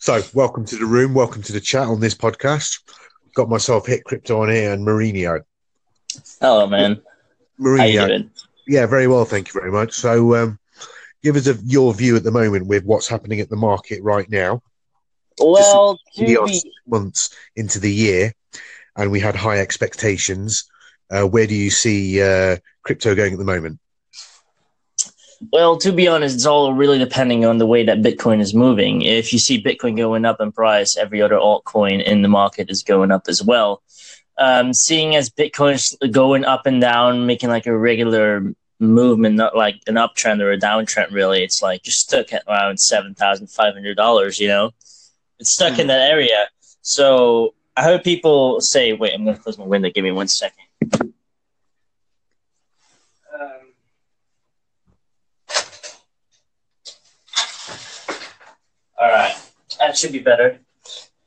So, welcome to the room. Welcome to the chat on this podcast. Got myself hit crypto on here and Mourinho. Hello, man. Mourinho. How you doing? Yeah, very well. Thank you very much. So, um, give us a, your view at the moment with what's happening at the market right now. Well, We are six months into the year, and we had high expectations. Uh, where do you see uh, crypto going at the moment? Well, to be honest, it's all really depending on the way that Bitcoin is moving. If you see Bitcoin going up in price, every other altcoin in the market is going up as well. Um, seeing as Bitcoin's going up and down, making like a regular movement, not like an uptrend or a downtrend. Really, it's like just stuck at around seven thousand five hundred dollars. You know, it's stuck in that area. So I heard people say, "Wait, I'm going to close my window. Give me one second. Um, all right, that should be better.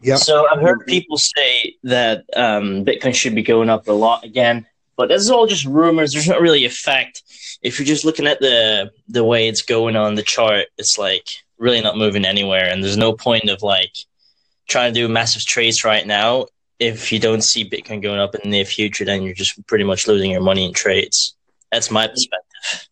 Yeah. So I've heard people say that um, Bitcoin should be going up a lot again, but this is all just rumors. There's not really a fact. If you're just looking at the the way it's going on the chart, it's like really not moving anywhere, and there's no point of like trying to do massive trades right now. If you don't see Bitcoin going up in the near future, then you're just pretty much losing your money in trades. That's my perspective.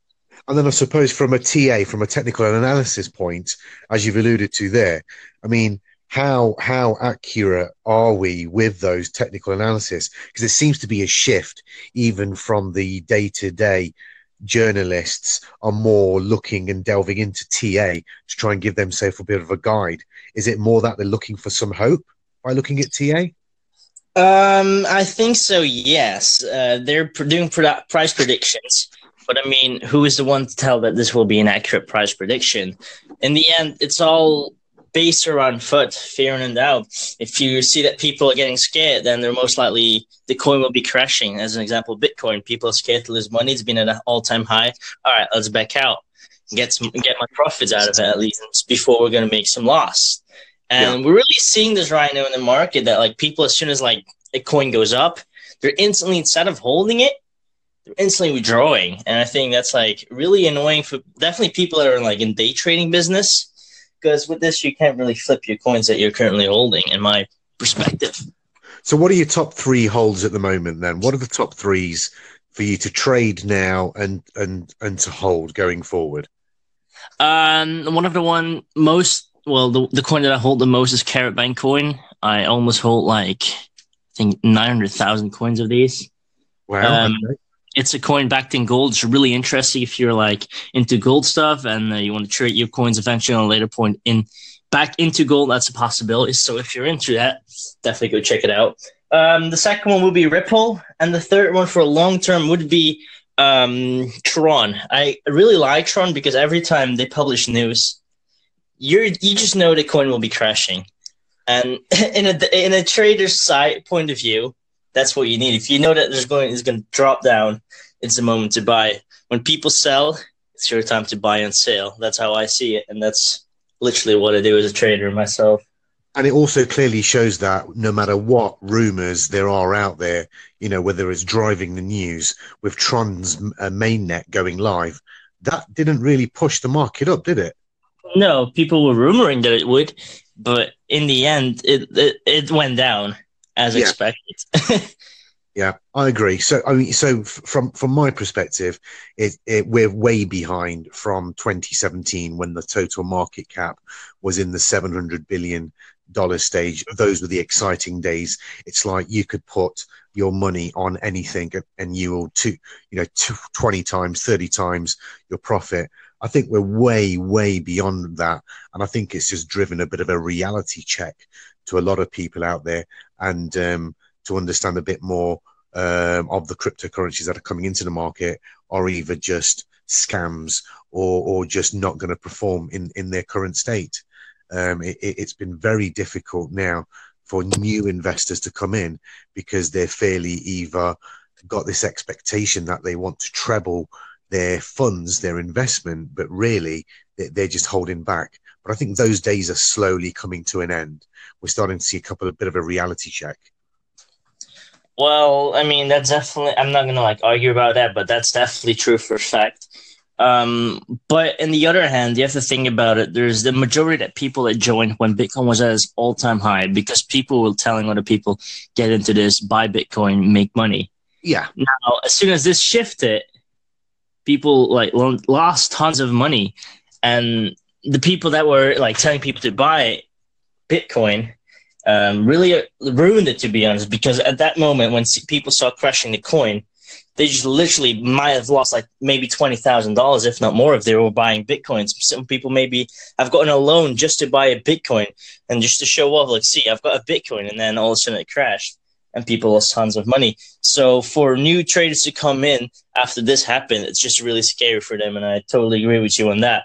And then I suppose from a TA, from a technical analysis point, as you've alluded to there, I mean, how how accurate are we with those technical analysis? Because it seems to be a shift, even from the day to day journalists are more looking and delving into TA to try and give themselves a bit of a guide. Is it more that they're looking for some hope by looking at TA? Um, I think so. Yes, uh, they're doing produ- price predictions, but I mean, who is the one to tell that this will be an accurate price prediction? In the end, it's all based around FUD, fear and doubt. If you see that people are getting scared, then they're most likely the coin will be crashing. As an example, Bitcoin, people are scared to lose money. It's been at an all-time high. All right, let's back out, get some, get my profits out of it at least before we're going to make some loss. And we're really seeing this right now in the market that like people, as soon as like a coin goes up, they're instantly instead of holding it, instantly withdrawing. And I think that's like really annoying for definitely people that are like in day trading business. Because with this, you can't really flip your coins that you're currently holding, in my perspective. So, what are your top three holds at the moment? Then, what are the top threes for you to trade now and and and to hold going forward? Um, one of the one most well, the, the coin that I hold the most is KaratBank coin. I almost hold like I think nine hundred thousand coins of these. Wow, Um, okay. It's a coin backed in gold. It's really interesting if you're like into gold stuff and uh, you want to trade your coins eventually on a later point in back into gold. That's a possibility. So if you're into that, definitely go check it out. Um, the second one would be Ripple, and the third one for long term would be um, Tron. I really like Tron because every time they publish news, you're you just know the coin will be crashing, and in a in a trader's side point of view, that's what you need. If you know that there's going is going to drop down, it's the moment to buy. When people sell, it's your time to buy and sell. That's how I see it, and that's literally what I do as a trader myself. And it also clearly shows that no matter what rumors there are out there, you know, whether it's driving the news with Tron's uh, mainnet going live, that didn't really push the market up, did it? No, people were rumoring that it would, but in the end, it it, it went down as Yeah. expected. Yeah, I agree. So, I mean, so from from my perspective, it, it we're way behind from 2017 when the total market cap was in the 700 billion dollar stage. Those were the exciting days. It's like you could put your money on anything and- you will two, you know, two, 20 times, 30 times your profit. I think we're way, way beyond that, and I think it's just driven a bit of a reality check to a lot of people out there, and um, to understand a bit more um, of the cryptocurrencies that are coming into the market are either just scams or or just not going to perform in in their current state. Um, it, it- it's been very difficult now for new investors to come in because they're fairly either got this expectation that they want to treble their funds, their investment, but really they're just holding back. But I think those days are slowly coming to an end. We're starting to see a couple of bit of a reality check. Well, I mean, that's definitely. I'm not gonna like argue about that, but that's definitely true for a fact. Um, but in the other hand, you have to think about it. There's the majority of people that joined when Bitcoin was at its all time high because people were telling other people, get into this, buy Bitcoin, make money. Yeah. Now, as soon as this shifted, people like lost tons of money. And the people that were like telling people to buy Bitcoin um, really ruined it, to be honest, because at that moment when people saw crashing the coin, they just literally might have lost like maybe twenty thousand dollars, if not more, if they were buying bitcoins. Some people maybe have gotten a loan just to buy a bitcoin and just to show off, like, see, I've got a bitcoin, and then all of a sudden it crashed and people lost tons of money. So for new traders to come in after this happened, it's just really scary for them, and I totally agree with you on that.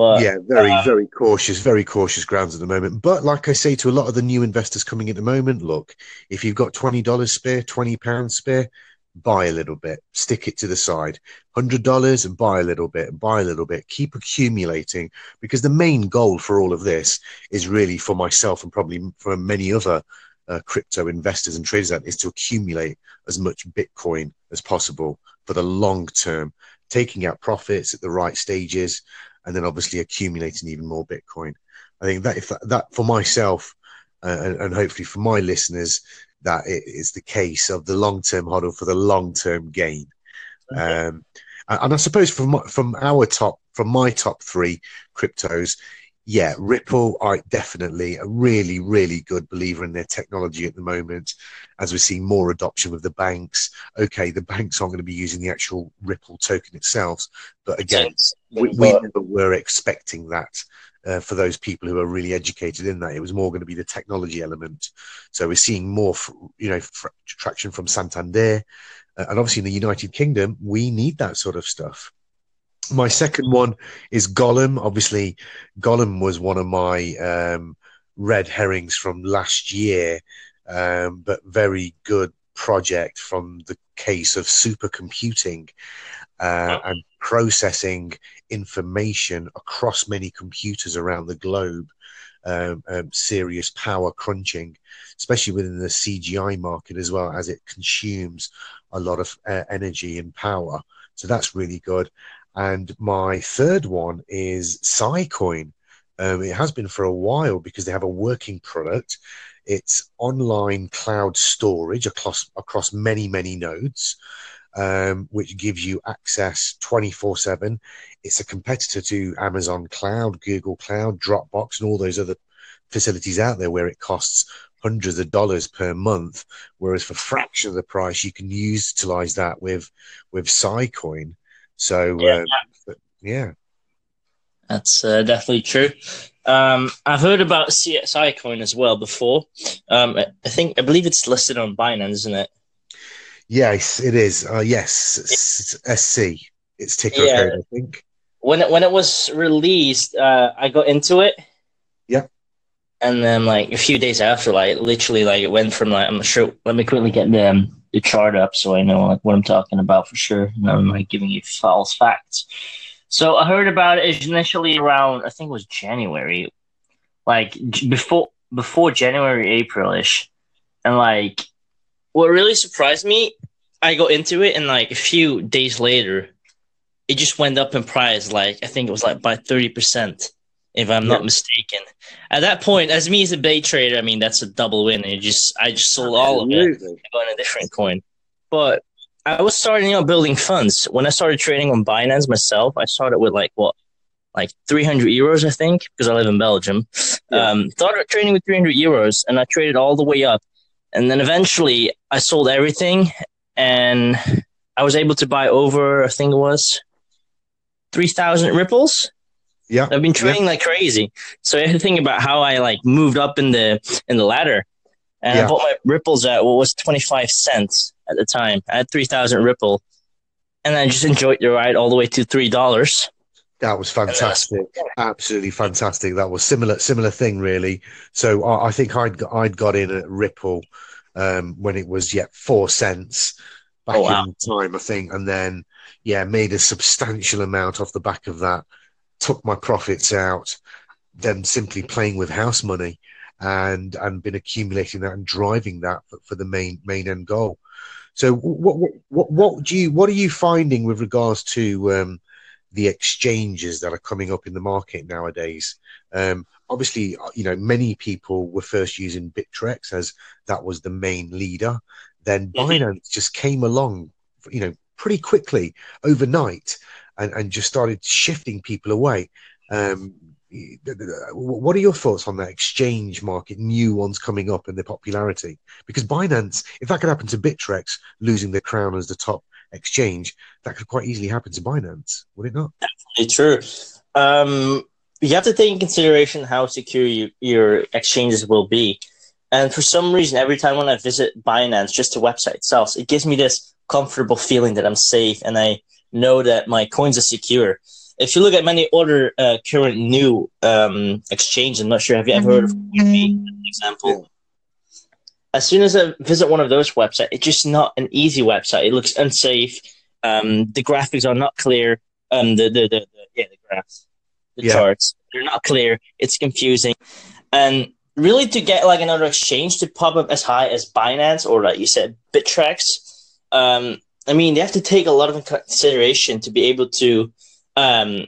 But, yeah, very, uh, very cautious, very cautious grounds at the moment. But like I say to a lot of the new investors coming at the moment, look, if you've got twenty dollars spare, twenty pounds spare, buy a little bit, stick it to the side. $100 and buy a little bit, and buy a little bit, keep accumulating because the main goal for all of this is really for myself and probably for many other uh, crypto investors and traders out is to accumulate as much Bitcoin as possible for the long term, taking out profits at the right stages, and then obviously accumulating even more Bitcoin. I think that if that, that for myself uh, and, and hopefully for my listeners, that it is the case of the long term hodl for the long term gain. Okay. Um, and I suppose from from our top, from my top three cryptos, yeah, Ripple are definitely a really, really good believer in their technology at the moment. As we're seeing more adoption with the banks, okay, the banks aren't going to be using the actual Ripple token itself, but again, we, we never were expecting that uh, for those people who are really educated in that. It was more going to be the technology element. So we're seeing more, you know, traction from Santander, uh, and obviously in the United Kingdom, we need that sort of stuff. My second one is Golem. Obviously, Golem was one of my um, red herrings from last year, um, but very good project from the case of supercomputing uh, and processing information across many computers around the globe. Um, um, serious power crunching, especially within the CGI market as well, as it consumes a lot of uh, energy and power. So that's really good. And my third one is Siacoin. Um, it has been for a while because they have a working product. It's online cloud storage across across many many nodes um, which gives you access 24 7. It's a competitor to Amazon Cloud, Google Cloud, Dropbox, and all those other facilities out there where it costs hundreds of dollars per month. Whereas for fraction of the price, you can utilize that with with Siacoin. So, yeah. Um, yeah. That's uh, definitely true. Um, I've heard about CXI coin as well before. Um, I think I believe it's listed on Binance, isn't it? Yes, it is. Uh, yes, it's, it's SC. It's ticker yeah. code, I think. When it when it was released, uh, I got into it. Yeah. And then, like a few days after, like literally, like it went from like I'm sure. Let me quickly get the um, the chart up so I know like what I'm talking about for sure. And I'm like giving you false facts. So I heard about it initially around I think it was January, like before before January Aprilish, and like what really surprised me, I got into it and like a few days later, it just went up in price. Like I think it was like by thirty percent, if I'm yeah. not mistaken. At that point, as me as a day trader, I mean that's a double win. And just I just sold all of it on a different coin. But I was starting out building funds when I started trading on Binance myself. I started with like what like 300 euros, I think, because I live in Belgium. Yeah. Um, started trading with 300 euros, and I traded all the way up and then eventually I sold everything and I was able to buy over, I think it was 3,000 ripples. Yeah. I've been trading yeah. like crazy. So I had to think about how I like moved up in the, in the ladder. And yeah. I bought my ripples at what was 25 cents at the time. I had 3,000 ripple and I just enjoyed the ride all the way to $3. That was fantastic, absolutely fantastic. That was similar, similar thing, really. So I, I think I'd I'd got in at Ripple um, when it was yeah four cents back oh, wow. in time, I think, and then yeah made a substantial amount off the back of that. Took my profits out, then simply playing with house money, and and been accumulating that and driving that for, for the main main end goal. So what, what what do you what are you finding with regards to um, the exchanges that are coming up in the market nowadays. Um, obviously, uh, you know, many people were first using Bittrex as that was the main leader. Then mm-hmm. Binance just came along, you know, pretty quickly overnight and, and just started shifting people away. Um, what are your thoughts on that exchange market, new ones coming up and their popularity? Because Binance, if that could happen to Bittrex losing the crown as the top exchange, that could quite easily happen to Binance, would it not? Definitely true. Um, you have to take in consideration how secure you, your exchanges will be. And for some reason, every time when I visit Binance, just the website itself, it gives me this comfortable feeling that I'm safe and I know that my coins are secure if you look at many other uh, current new um, exchanges, I'm not sure have you ever heard of Coinbase, example. As soon as I visit one of those websites, it's just not an easy website. It looks unsafe. Um, the graphics are not clear. Um, the, the, the, the yeah, the graphs, the yeah. charts, they're not clear. It's confusing, and really to get like another exchange to pop up as high as Binance or like you said, Bittrex. Um, I mean, they have to take a lot of consideration to be able to um,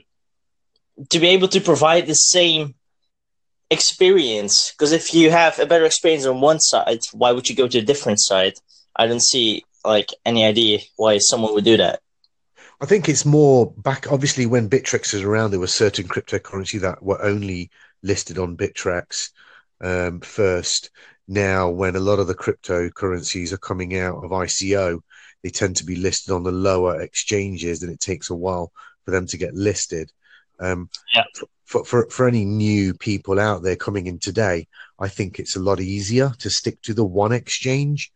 to be able to provide the same experience. Because if you have a better experience on one side, why would you go to a different side? I don't see like any idea why someone would do that. I think it's more back. Obviously, when Bittrex was around, there were certain cryptocurrency that were only listed on Bittrex um, first. Now, when a lot of the cryptocurrencies are coming out of ICO, they tend to be listed on the lower exchanges, and it takes a while for them to get listed. Um, yeah. for, for, for any new people out there coming in today, I think it's a lot easier to stick to the one exchange.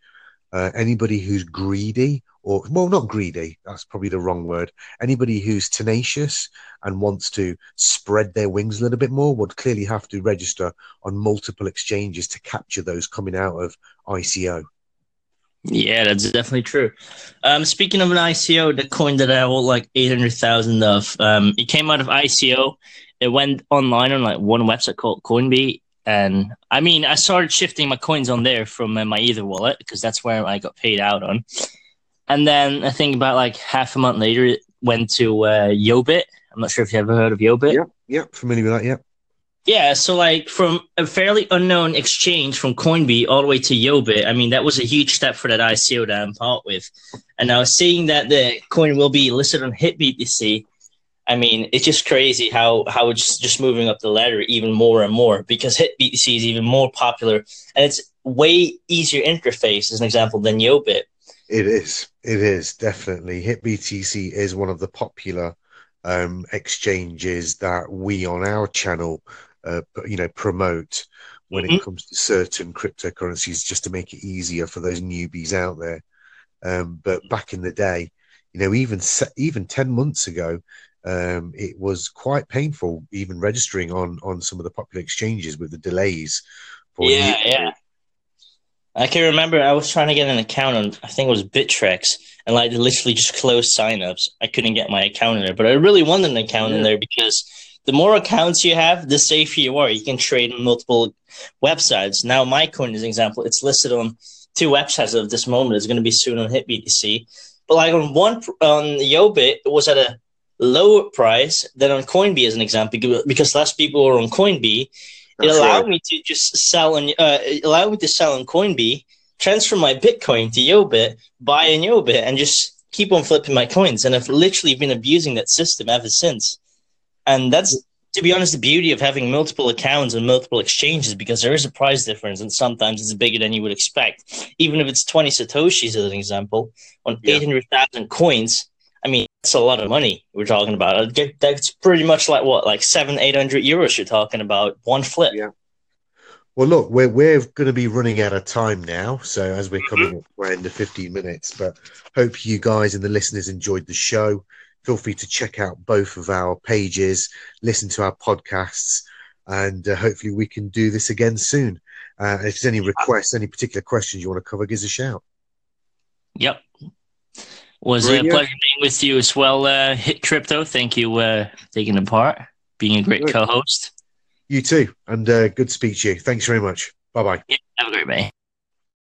Uh, anybody who's greedy, or well, not greedy, that's probably the wrong word. Anybody who's tenacious and wants to spread their wings a little bit more would clearly have to register on multiple exchanges to capture those coming out of ICO. Yeah, that's definitely true. Um, speaking of an ICO, the coin that I hold like eight hundred thousand of, um, it came out of ICO. It went online on like one website called Coinbee, and I mean, I started shifting my coins on there from uh, my Ether wallet because that's where I got paid out on. And then I think about like half a month later, it went to uh, Yobit. I'm not sure if you ever heard of Yobit. Yeah, yeah, familiar with that. Yeah. Yeah, so like from a fairly unknown exchange from Coinbee all the way to Yobit, I mean that was a huge step for that ICO that I'm part with. And now seeing that the coin will be listed on HitBTC, I mean it's just crazy how how it's just moving up the ladder even more and more because HitBTC is even more popular and it's way easier interface as an example than Yobit. It is. It is definitely HitBTC is one of the popular um, exchanges that we on our channel uh, you know promote when mm-hmm. it comes to certain cryptocurrencies just to make it easier for those newbies out there um, but back in the day you know even even 10 months ago um, it was quite painful even registering on on some of the popular exchanges with the delays yeah yeah I can remember I was trying to get an account on I think it was Bittrex and like literally just closed signups. I couldn't get my account in there, but I really wanted an account yeah. in there because the more accounts you have, the safer you are. You can trade on multiple websites. Now, my coin is an example. It's listed on two websites at this moment. It's going to be soon on HitBTC. But like on one on Yobit, it was at a lower price than on Coinbee, as an example, because less people were on Coinbee. That's it allowed right. me to just sell and uh, it allowed me to sell on Coinbee, transfer my Bitcoin to Yobit, buy in Yobit, and just keep on flipping my coins. And I've literally been abusing that system ever since. And that's, to be honest, the beauty of having multiple accounts and multiple exchanges because there is a price difference and sometimes it's bigger than you would expect. Even if it's 20 Satoshis, as an example, on yeah. 800,000 coins, I mean, that's a lot of money we're talking about. That's pretty much like what, like seven, 800 euros you're talking about, one flip. Yeah. Well, look, we're we're going to be running out of time now, so as we're coming mm-hmm. up, we're into fifteen minutes. But hope you guys and the listeners enjoyed the show feel free to check out both of our pages, listen to our podcasts, and uh, hopefully we can do this again soon. Uh, if there's any requests, any particular questions you want to cover, give us a shout. Yep. Was Brilliant. a pleasure being with you as well, uh, Hit Crypto. Thank you uh, taking the part, being a great co host. You too. And uh, good to speak to you. Thanks very much. Bye bye. Yeah, have a great day.